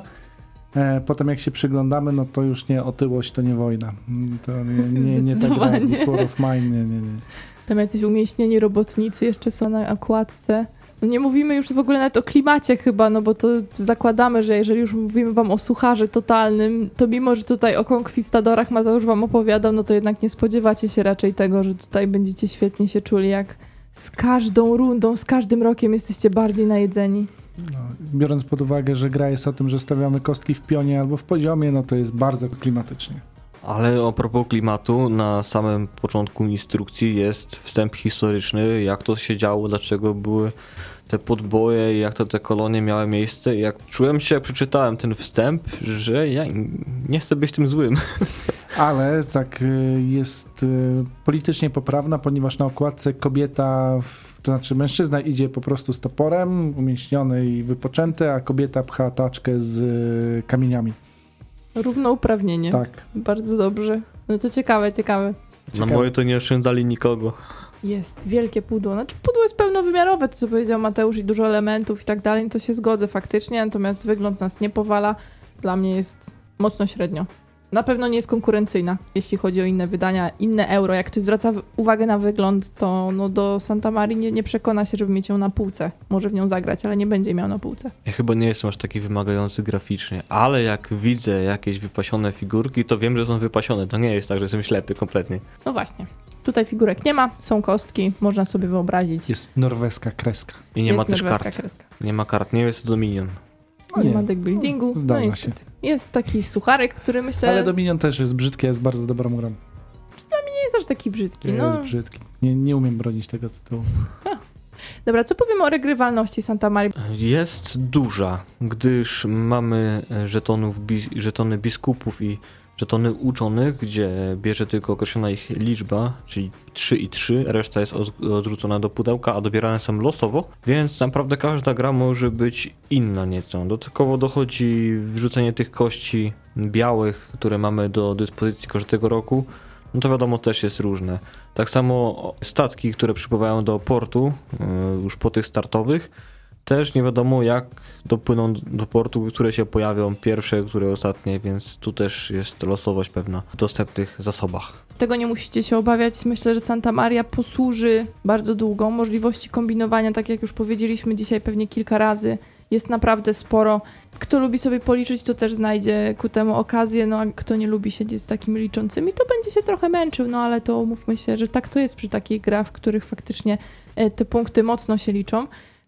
E, potem jak się przyglądamy, no to już nie otyłość, to nie wojna. To nie, nie, nie ta gra, of Mine, nie, nie, nie. Tam jacyś umieśnieni robotnicy jeszcze są na okładce. No nie mówimy już w ogóle nawet o klimacie chyba, no bo to zakładamy, że jeżeli już mówimy wam o sucharze totalnym, to mimo, że tutaj o konkwistadorach Mateusz wam opowiadał, no to jednak nie spodziewacie się raczej tego, że tutaj będziecie świetnie się czuli, jak z każdą rundą, z każdym rokiem jesteście bardziej najedzeni. No, biorąc pod uwagę, że gra jest o tym, że stawiamy kostki w pionie albo w poziomie, no to jest bardzo klimatycznie. Ale a propos klimatu, na samym początku instrukcji jest wstęp historyczny, jak to się działo, dlaczego były te podboje, jak to te kolonie miały miejsce. I Jak czułem się, jak przeczytałem ten wstęp, że ja nie chcę być tym złym. Ale tak y, jest y, politycznie poprawna, ponieważ na okładce kobieta, to znaczy mężczyzna idzie po prostu z toporem, umieśniony i wypoczęty, a kobieta pcha taczkę z y, kamieniami. Równouprawnienie. Tak. Bardzo dobrze. No to ciekawe, ciekawe. Na Ciekawe. moje to nie oszczędzali nikogo. Jest wielkie pudło. Znaczy pudło jest pełnowymiarowe, to co powiedział Mateusz i dużo elementów i tak dalej, no to się zgodzę faktycznie, natomiast wygląd nas nie powala. Dla mnie jest mocno średnio. Na pewno nie jest konkurencyjna, jeśli chodzi o inne wydania, inne euro. Jak ktoś zwraca uwagę na wygląd, to no do Santa Marii nie, nie przekona się, żeby mieć ją na półce. Może w nią zagrać, ale nie będzie miał na półce. Ja chyba nie jestem aż taki wymagający graficznie, ale jak widzę jakieś wypasione figurki, to wiem, że są wypasione. To nie jest tak, że jestem ślepy kompletnie. No właśnie. Tutaj figurek nie ma, są kostki, można sobie wyobrazić. Jest norweska kreska. I nie Jest ma też kart. kreska. Nie ma kart, nie jest to Dominion. No nie, nie. ma deck buildingu. No Zdarza niestety. Jest taki sucharek, który myślę Ale Dominion też jest brzydki, jest bardzo dobrą grą. nie jest aż taki brzydki. Jest No. brzydki. Nie, nie umiem bronić tego tytułu. Dobra, co powiemy o regrywalności Santa Marii? Jest duża, gdyż mamy e, żetonów, bi- żetony biskupów i żetony uczonych, gdzie bierze tylko określona ich liczba, czyli 3 i 3, reszta jest od- odrzucona do pudełka, a dobierane są losowo, więc naprawdę każda gra może być inna nieco. Dodatkowo dochodzi wrzucenie tych kości białych, które mamy do dyspozycji każdego roku, no to wiadomo też jest różne. Tak samo statki, które przypływają do portu, e, już po tych startowych, też nie wiadomo jak dopłyną do portu, które się pojawią pierwsze, które ostatnie, więc tu też jest losowość pewna w dostępnych zasobach. Tego nie musicie się obawiać. Myślę, że Santa Maria posłuży bardzo długo. Możliwości kombinowania, tak jak już powiedzieliśmy dzisiaj pewnie kilka razy, jest naprawdę sporo. Kto lubi sobie policzyć, to też znajdzie ku temu okazję, no a kto nie lubi siedzieć z takimi liczącymi, to będzie się trochę męczył, no ale to umówmy się, że tak to jest przy takich grach, w których faktycznie e, te punkty mocno się liczą.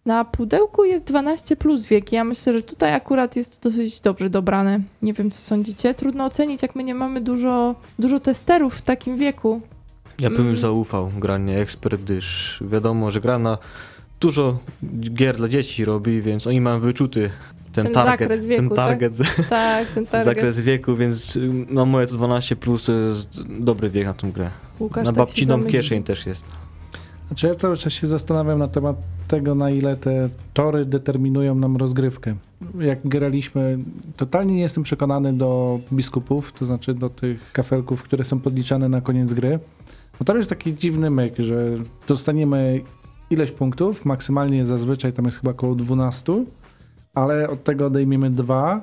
Na pudełku jest 12 plus wiek. Ja myślę, że tutaj akurat jest to dosyć dobrze dobrane. Nie wiem, co sądzicie. Trudno ocenić, jak my nie mamy dużo, dużo testerów w takim wieku. Ja bym Mm. zaufał granie ekspert, gdyż wiadomo, że gra na dużo gier dla dzieci robi, więc oni mają wyczuty ten, Ten target, zakres wieku, ten tak? target, Tak, ten target. zakres wieku, więc no moje to 12 plus to jest dobry wiek na tą grę. Łukasz na tak babciną kieszeń też jest. Znaczy ja cały czas się zastanawiam na temat tego, na ile te tory determinują nam rozgrywkę. Jak graliśmy, totalnie nie jestem przekonany do biskupów, to znaczy do tych kafelków, które są podliczane na koniec gry. Bo tam jest taki dziwny myk, że dostaniemy ileś punktów, maksymalnie zazwyczaj tam jest chyba około 12, ale od tego odejmiemy dwa,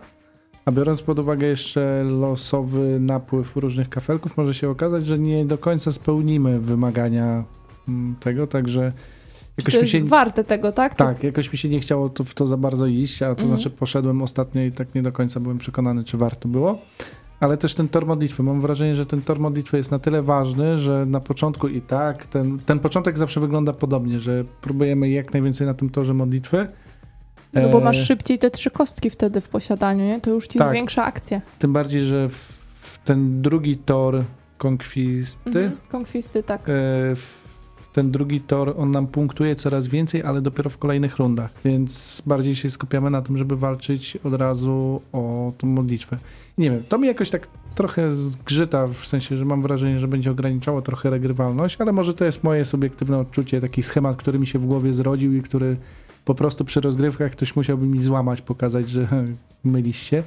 a biorąc pod uwagę jeszcze losowy napływ różnych kafelków, może się okazać, że nie do końca spełnimy wymagania tego, także jakoś To jest się... warte tego, tak? Tak, jakoś mi się nie chciało to, w to za bardzo iść, a to Mhm. znaczy poszedłem ostatnio i tak nie do końca byłem przekonany, czy warto było. Ale też ten tor modlitwy. Mam wrażenie, że ten tor modlitwy jest na tyle ważny, że na początku i tak, ten, ten początek zawsze wygląda podobnie, że próbujemy jak najwięcej na tym torze modlitwy, No bo E, masz szybciej te trzy kostki wtedy w posiadaniu, nie? To już ci Tak. zwiększa akcję. Tym bardziej, że w, w ten drugi tor konkwisty, Mhm. Konkwisty, tak. e, w ten drugi tor, on nam punktuje coraz więcej, ale dopiero w kolejnych rundach, więc bardziej się skupiamy na tym, żeby walczyć od razu o tą modlitwę. Nie wiem, to mi jakoś tak trochę zgrzyta, w sensie, że mam wrażenie, że będzie ograniczało trochę regrywalność, ale może to jest moje subiektywne odczucie, taki schemat, który mi się w głowie zrodził i który po prostu przy rozgrywkach ktoś musiałby mi złamać, pokazać, że myliście.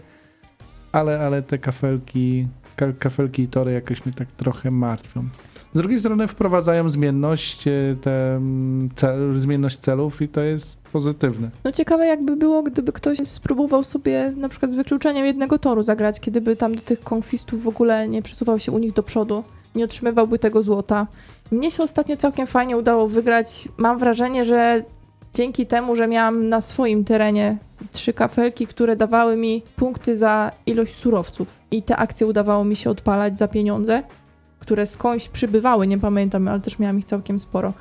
Ale, ale te kafelki, ka, kafelki i tory jakoś mnie tak trochę martwią. Z drugiej strony wprowadzają zmienność, e, te, mm, cel, zmienność celów i to jest pozytywne. No ciekawe jakby było, gdyby ktoś spróbował sobie na przykład z wykluczeniem jednego toru zagrać, kiedy by tam do tych konkwistów w ogóle nie przesuwał się u nich do przodu, nie otrzymywałby tego złota. Mnie się ostatnio całkiem fajnie udało wygrać. Mam wrażenie, że dzięki temu, że miałam na swoim terenie trzy kafelki, które dawały mi punkty za ilość surowców i te akcje udawało mi się odpalać za pieniądze, które skądś przybywały, nie pamiętam, ale też miałam ich całkiem sporo.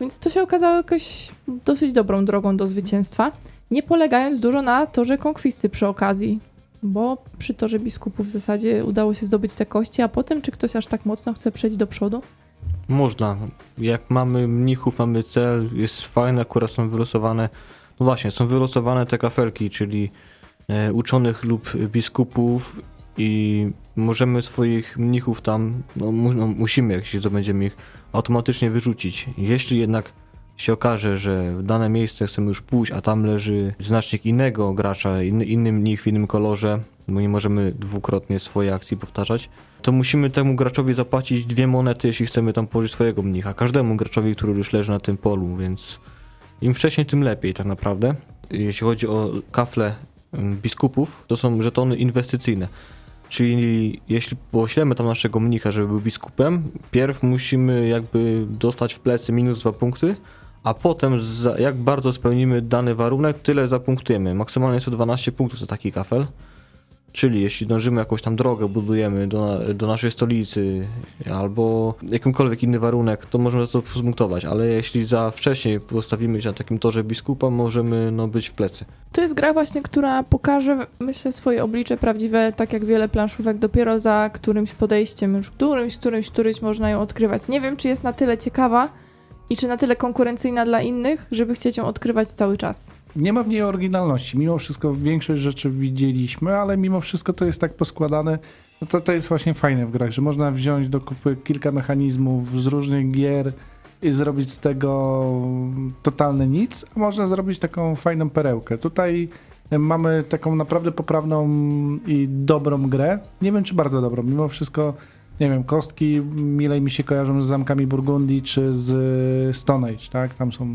Więc to się okazało jakoś dosyć dobrą drogą do zwycięstwa, nie polegając dużo na torze konkwisty przy okazji, bo przy torze biskupów w zasadzie udało się zdobyć te kości, a potem czy ktoś aż tak mocno chce przejść do przodu? Można. Jak mamy mnichów, mamy cel, jest fajne, akurat są wylosowane. No właśnie, są wylosowane te kafelki, czyli e, uczonych lub biskupów i możemy swoich mnichów tam, no, mu, no musimy, jak się zdobędziemy ich, automatycznie wyrzucić. Jeśli jednak się okaże, że w dane miejsce chcemy już pójść, a tam leży znacznik innego gracza, inny, inny mnich w innym kolorze, bo nie możemy dwukrotnie swojej akcji powtarzać, to musimy temu graczowi zapłacić dwie monety, jeśli chcemy tam położyć swojego mnicha. Każdemu graczowi, który już leży na tym polu, więc im wcześniej, tym lepiej tak naprawdę. Jeśli chodzi o kafle ym, biskupów, to są żetony inwestycyjne. Czyli jeśli poślemy tam naszego mnicha, żeby był biskupem, pierw musimy jakby dostać w plecy minus dwa punkty, a potem za, jak bardzo spełnimy dany warunek, tyle zapunktujemy. Maksymalnie jest to 12 punktów za taki kafel. Czyli jeśli dążymy jakąś tam drogę, budujemy do, do naszej stolicy albo jakimkolwiek inny warunek, to możemy za to punktować, ale jeśli za wcześniej postawimy się na takim torze biskupa, możemy no, być w plecy. To jest gra właśnie, która pokaże, myślę, swoje oblicze prawdziwe, tak jak wiele planszówek, dopiero za którymś podejściem, już którymś, którymś, którymś można ją odkrywać. Nie wiem, czy jest na tyle ciekawa i czy na tyle konkurencyjna dla innych, żeby chcieć ją odkrywać cały czas. Nie ma w niej oryginalności. Mimo wszystko większość rzeczy widzieliśmy, ale mimo wszystko to jest tak poskładane. No to, to jest właśnie fajne w grach, że można wziąć do kupy kilka mechanizmów z różnych gier i zrobić z tego totalne nic, a można zrobić taką fajną perełkę. Tutaj mamy taką naprawdę poprawną i dobrą grę. Nie wiem, czy bardzo dobrą. Mimo wszystko, nie wiem, kostki milej mi się kojarzą z zamkami Burgundii czy z Stone Age, tak? Tam są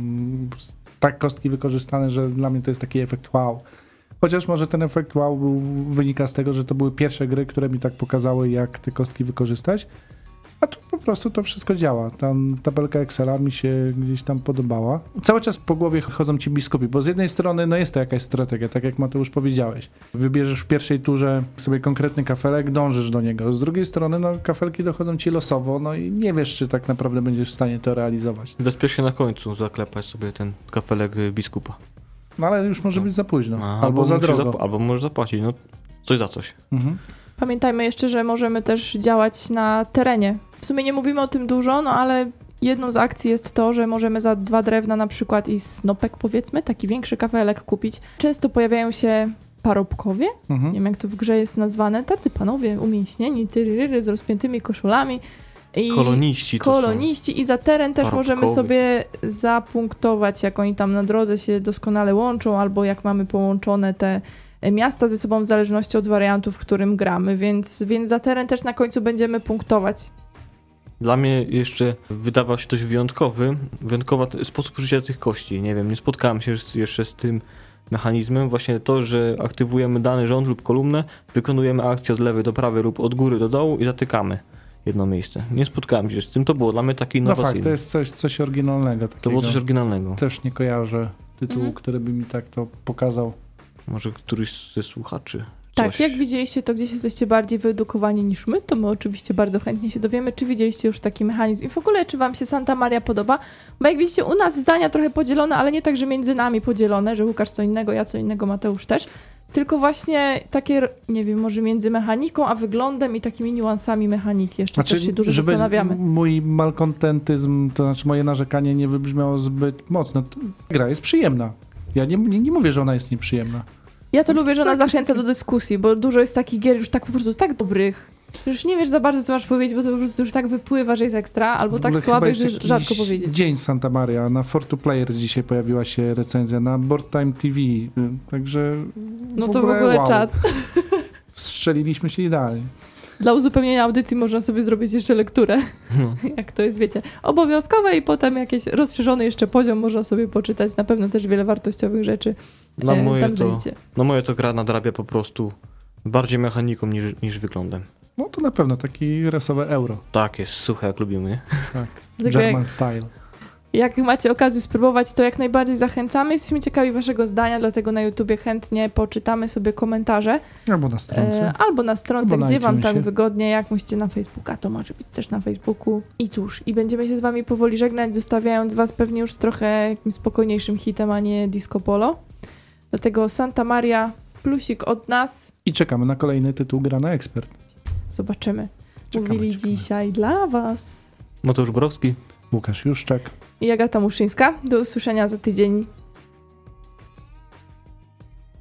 tak kostki wykorzystane, że dla mnie to jest taki efekt wow. Chociaż może ten efekt wow wynika z tego, że to były pierwsze gry, które mi tak pokazały, jak te kostki wykorzystać. A tu po prostu to wszystko działa. Tam tabelka Excela mi się gdzieś tam podobała. Cały czas po głowie chodzą ci biskupi, bo z jednej strony no jest to jakaś strategia, tak jak Mateusz powiedziałeś. Wybierzesz w pierwszej turze sobie konkretny kafelek, dążysz do niego. Z drugiej strony no kafelki dochodzą ci losowo, no i nie wiesz, czy tak naprawdę będziesz w stanie to realizować. Bezpiecznie na końcu zaklepać sobie ten kafelek biskupa. No ale już może być za późno. A, albo za musi drogo. albo możesz zapłacić, no coś za coś. Mhm. Pamiętajmy jeszcze, że możemy też działać na terenie. W sumie nie mówimy o tym dużo, no ale jedną z akcji jest to, że możemy za dwa drewna na przykład i snopek powiedzmy, taki większy kafelek kupić. Często pojawiają się parobkowie, Mhm. nie wiem jak to w grze jest nazwane, tacy panowie umięśnieni, tyryryry z rozpiętymi koszulami. I Koloniści koloniści i za teren też możemy sobie zapunktować, jak oni tam na drodze się doskonale łączą, albo jak mamy połączone te miasta ze sobą w zależności od wariantu, w którym gramy, więc, więc za teren też na końcu będziemy punktować. Dla mnie jeszcze wydawał się dość wyjątkowy, wyjątkowy sposób użycia tych kości. Nie wiem, nie spotkałem się jeszcze- z tym mechanizmem. Właśnie to, że aktywujemy dany rząd lub kolumnę, wykonujemy akcję od lewej do prawej lub od góry do dołu i zatykamy jedno miejsce. Nie spotkałem się z tym, to było dla mnie takie No innowacyjne. fakt, to jest coś, coś oryginalnego. To Takiego. było coś oryginalnego. Też nie kojarzę tytułu, Mhm. który by mi tak to pokazał. Może któryś ze słuchaczy Tak, coś. jak widzieliście, to gdzieś jesteście bardziej wyedukowani niż my, to my oczywiście bardzo chętnie się dowiemy, czy widzieliście już taki mechanizm i w ogóle, czy wam się Santa Maria podoba, bo jak widzicie, u nas zdania trochę podzielone, ale nie tak, że między nami podzielone, że Łukasz co innego, ja co innego, Mateusz też, tylko właśnie takie, nie wiem, może między mechaniką, a wyglądem i takimi niuansami mechaniki. Jeszcze też się dużo żeby zastanawiamy. mój malkontentyzm, to znaczy moje narzekanie nie wybrzmiało zbyt mocno. Gra jest przyjemna. Ja nie, nie, nie mówię, że ona jest nieprzyjemna. Ja to lubię, że ona tak, zachęca do dyskusji, bo dużo jest takich gier już tak po prostu tak dobrych, że już nie wiesz za bardzo, co masz powiedzieć, bo to po prostu już tak wypływa, że jest ekstra, albo W tak ogóle jest że rzadko powiedzieć. Dzień Santa Maria. Na For to Players dzisiaj pojawiła się recenzja na Board Time TV. y, Także. No to w ogóle wow. czad. Strzeliliśmy się idealnie. Dla uzupełnienia audycji można sobie zrobić jeszcze lekturę, No. jak to jest, wiecie, obowiązkowe i potem jakiś rozszerzony jeszcze poziom można sobie poczytać. Na pewno też wiele wartościowych rzeczy Na e, moje tam to, znajdziecie. no moje to gra nadrabia po prostu bardziej mechaniką niż, niż wyglądem. No to na pewno taki rasowe euro. Tak jest, suche jak lubimy, jak, German style. Jak macie okazję spróbować, to jak najbardziej zachęcamy. Jesteśmy ciekawi waszego zdania, dlatego na YouTubie chętnie poczytamy sobie komentarze. Albo na stronce. E, albo na stronce, Albo na gdzie wam tam iTunesie. wygodnie, jak musicie na Facebooka, to może być też na Facebooku. I cóż, i będziemy się z wami powoli żegnać, zostawiając was pewnie już z trochę jakimś spokojniejszym hitem, a nie disco polo. Dlatego Santa Maria, plusik od nas, I czekamy na kolejny tytuł Gra na Ekspert. zobaczymy. Czekamy, Mówili czekamy. dzisiaj dla was Mateusz Borowski. Łukasz Juszczak. I Agata Muszyńska. Do usłyszenia za tydzień.